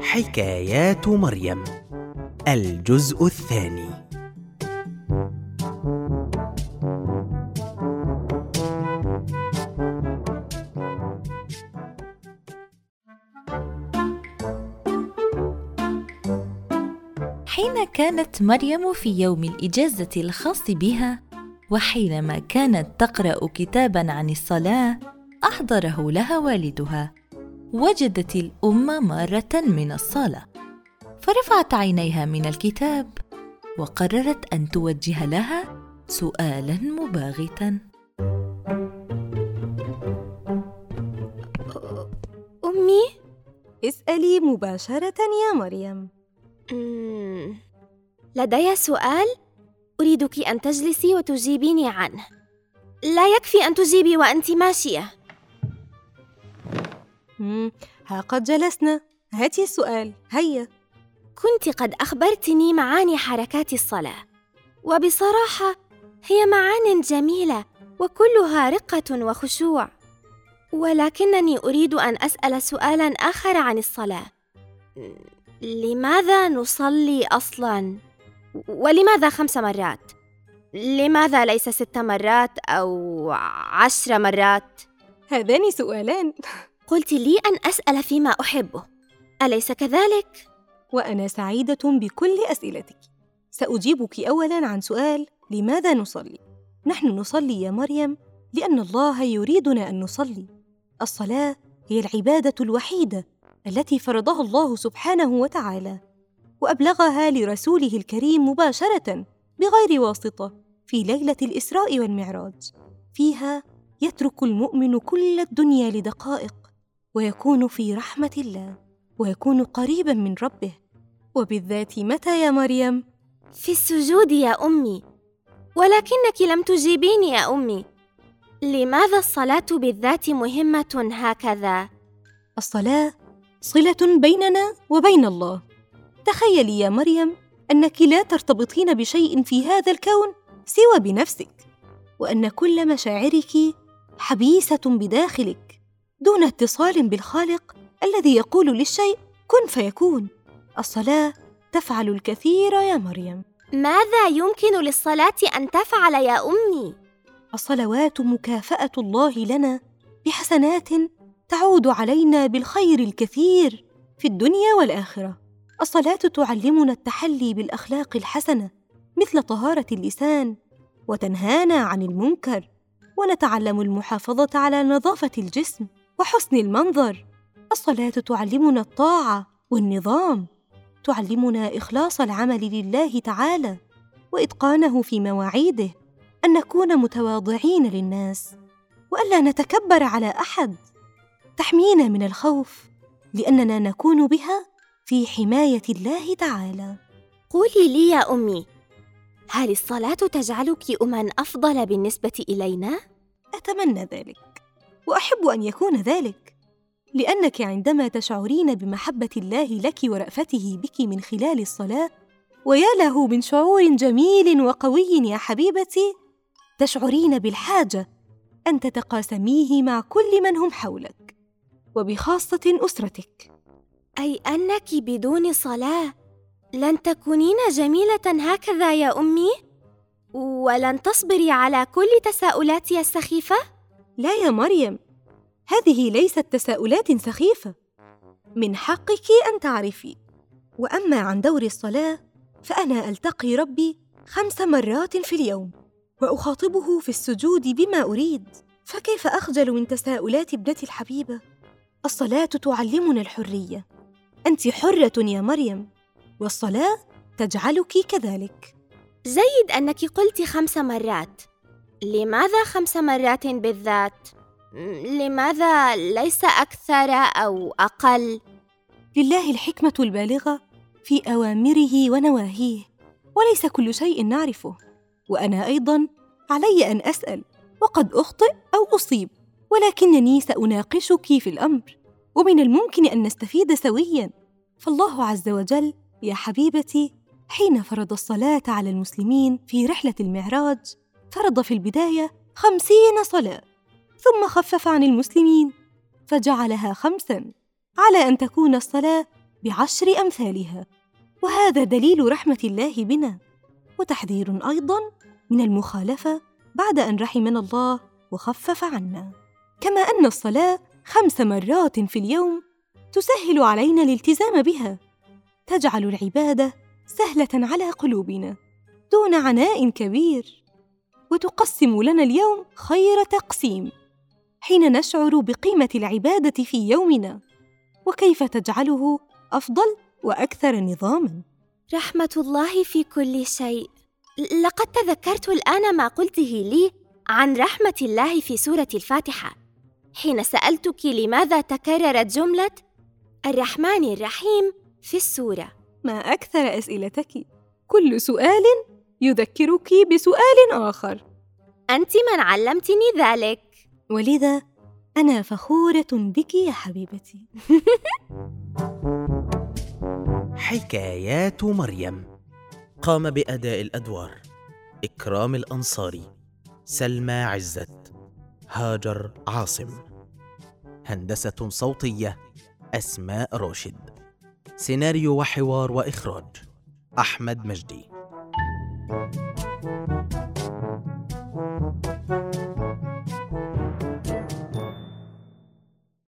حكايات مريم الجزء الثاني. حين كانت مريم في يوم الإجازة الخاص بها وحينما كانت تقرأ كتابا عن الصلاة أحضره لها والدها. وجدت الأم ماره من الصالة فرفعت عينيها من الكتاب وقررت أن توجه لها سؤالا مباغتا. أمي؟ اسألي مباشرة يا مريم. مم، لدي سؤال أريدك أن تجلسي وتجيبيني عنه. لا يكفي أن تجيبي وأنت ماشية. مم. ها قد جلسنا هاتي السؤال هيا كنت قد أخبرتني معاني حركات الصلاة وبصراحة هي معان جميلة وكلها رقة وخشوع ولكنني أريد أن أسأل سؤالا آخر عن الصلاة لماذا نصلي أصلا؟ ولماذا خمس مرات؟ لماذا ليس ست مرات أو عشر مرات؟ هذان سؤالان قلت لي أن أسأل فيما أحبه. أليس كذلك؟ وأنا سعيدة بكل أسئلتك. سأجيبك أولاً عن سؤال لماذا نصلي؟ نحن نصلي يا مريم لأن الله يريدنا أن نصلي. الصلاة هي العبادة الوحيدة التي فرضها الله سبحانه وتعالى وأبلغها لرسوله الكريم مباشرة بغير واسطة في ليلة الإسراء والمعراج. فيها يترك المؤمن كل الدنيا لدقائق. ويكون في رحمة الله ويكون قريبا من ربه. وبالذات متى يا مريم؟ في السجود يا أمي. ولكنك لم تجيبيني يا أمي. لماذا الصلاة بالذات مهمة هكذا؟ الصلاة صلة بيننا وبين الله. تخيلي يا مريم أنك لا ترتبطين بشيء في هذا الكون سوى بنفسك وأن كل مشاعرك حبيسة بداخلك. دون اتصال بالخالق الذي يقول للشيء كن فيكون الصلاة تفعل الكثير يا مريم. ماذا يمكن للصلاة أن تفعل يا أمي؟ الصلوات مكافأة الله لنا بحسنات تعود علينا بالخير الكثير في الدنيا والآخرة. الصلاة تعلمنا التحلي بالأخلاق الحسنة مثل طهارة اللسان وتنهانا عن المنكر ونتعلم المحافظة على نظافة الجسم. وحسن المنظر. الصلاة تعلمنا الطاعة والنظام. تعلمنا إخلاص العمل لله تعالى وإتقانه في مواعيده. أن نكون متواضعين للناس. والا نتكبر على أحد. تحمينا من الخوف لأننا نكون بها في حماية الله تعالى. قولي لي يا أمي هل الصلاة تجعلك أما أفضل بالنسبة إلينا؟ أتمنى ذلك. وأحب أن يكون ذلك لأنك عندما تشعرين بمحبة الله لك ورأفته بك من خلال الصلاة ويا له من شعور جميل وقوي يا حبيبتي تشعرين بالحاجة أن تتقاسميه مع كل من هم حولك وبخاصة أسرتك أي أنك بدون صلاة لن تكونين جميلة هكذا يا أمي؟ ولن تصبري على كل تساؤلاتي السخيفة؟ لا يا مريم هذه ليست تساؤلات سخيفة. من حقك أن تعرفي. وأما عن دور الصلاة فأنا ألتقي ربي خمس مرات في اليوم وأخاطبه في السجود بما أريد. فكيف أخجل من تساؤلات ابنتي الحبيبة؟ الصلاة تعلمنا الحرية. أنت حرة يا مريم والصلاة تجعلك كذلك. جيد أنك قلت خمس مرات. لماذا خمس مرات بالذات؟ لماذا ليس أكثر أو أقل؟ لله الحكمة البالغة في أوامره ونواهيه وليس كل شيء نعرفه وأنا أيضا علي أن أسأل وقد أخطئ أو أصيب ولكنني سأناقشك في الأمر ومن الممكن أن نستفيد سويا فالله عز وجل يا حبيبتي حين فرض الصلاة على المسلمين في رحلة المعراج فرض في البداية خمسين صلاة ثم خفف عن المسلمين فجعلها خمسا على أن تكون الصلاة بعشر أمثالها. وهذا دليل رحمة الله بنا. وتحذير أيضا من المخالفة بعد أن رحمنا الله وخفف عنا. كما أن الصلاة خمس مرات في اليوم تسهل علينا الالتزام بها. تجعل العبادة سهلة على قلوبنا دون عناء كبير. وتقسم لنا اليوم خير تقسيم. حين نشعر بقيمة العبادة في يومنا وكيف تجعله أفضل وأكثر نظاما؟ رحمة الله في كل شيء. لقد تذكرت الآن ما قلته لي عن رحمة الله في سورة الفاتحة. حين سألتك لماذا تكررت جملة الرحمن الرحيم في السورة. ما أكثر أسئلتك؟ كل سؤال يذكرك بسؤال آخر. أنت من علمتني ذلك. ولذا أنا فخورة بك يا حبيبتي. حكايات مريم. قام بأداء الأدوار. إكرام الأنصاري. سلمى عزت. هاجر عاصم. هندسة صوتية. أسماء راشد. سيناريو وحوار وإخراج. أحمد مجدي. Thank you.